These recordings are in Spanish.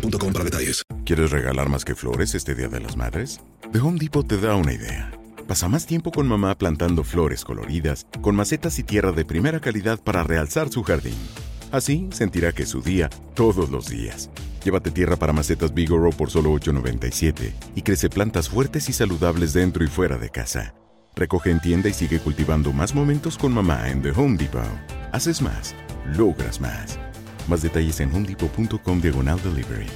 detalles. ¿Quieres regalar más que flores este Día de las Madres? The Home Depot te da una idea. Pasa más tiempo con mamá plantando flores coloridas, con macetas y tierra de primera calidad para realzar su jardín. Así sentirá que es su día todos los días. Llévate tierra para macetas Bigoro por solo $8.97 y crece plantas fuertes y saludables dentro y fuera de casa. Recoge en tienda y sigue cultivando más momentos con mamá en The Home Depot. Haces más, logras más. Más detalles en homedepot.com diagonal delivery.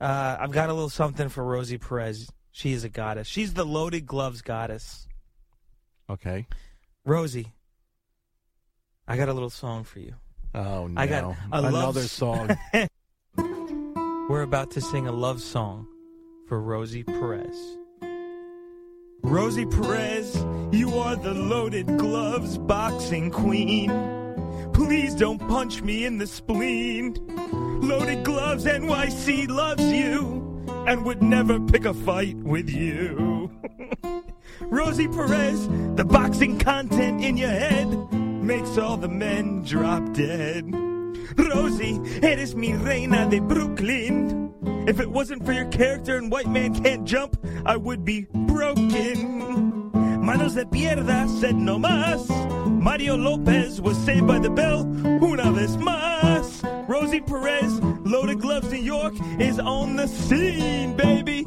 Uh, I've got a little something for Rosie Perez. She is a goddess. She's the loaded gloves goddess. Okay. Rosie, I got a little song for you. Oh no. I got a another love song. We're about to sing a love song for Rosie Perez. Rosie Perez, you are the loaded gloves boxing queen. Please don't punch me in the spleen. Loaded gloves NYC loves you and would never pick a fight with you. Rosie Perez, the boxing content in your head makes all the men drop dead. Rosie, eres mi reina de Brooklyn. If it wasn't for your character and White Man Can't Jump, I would be broken. Manos de pierda said no más. Mario Lopez was saved by the bell una vez más. Rosie Perez, Loaded Gloves New York, is on the scene, baby.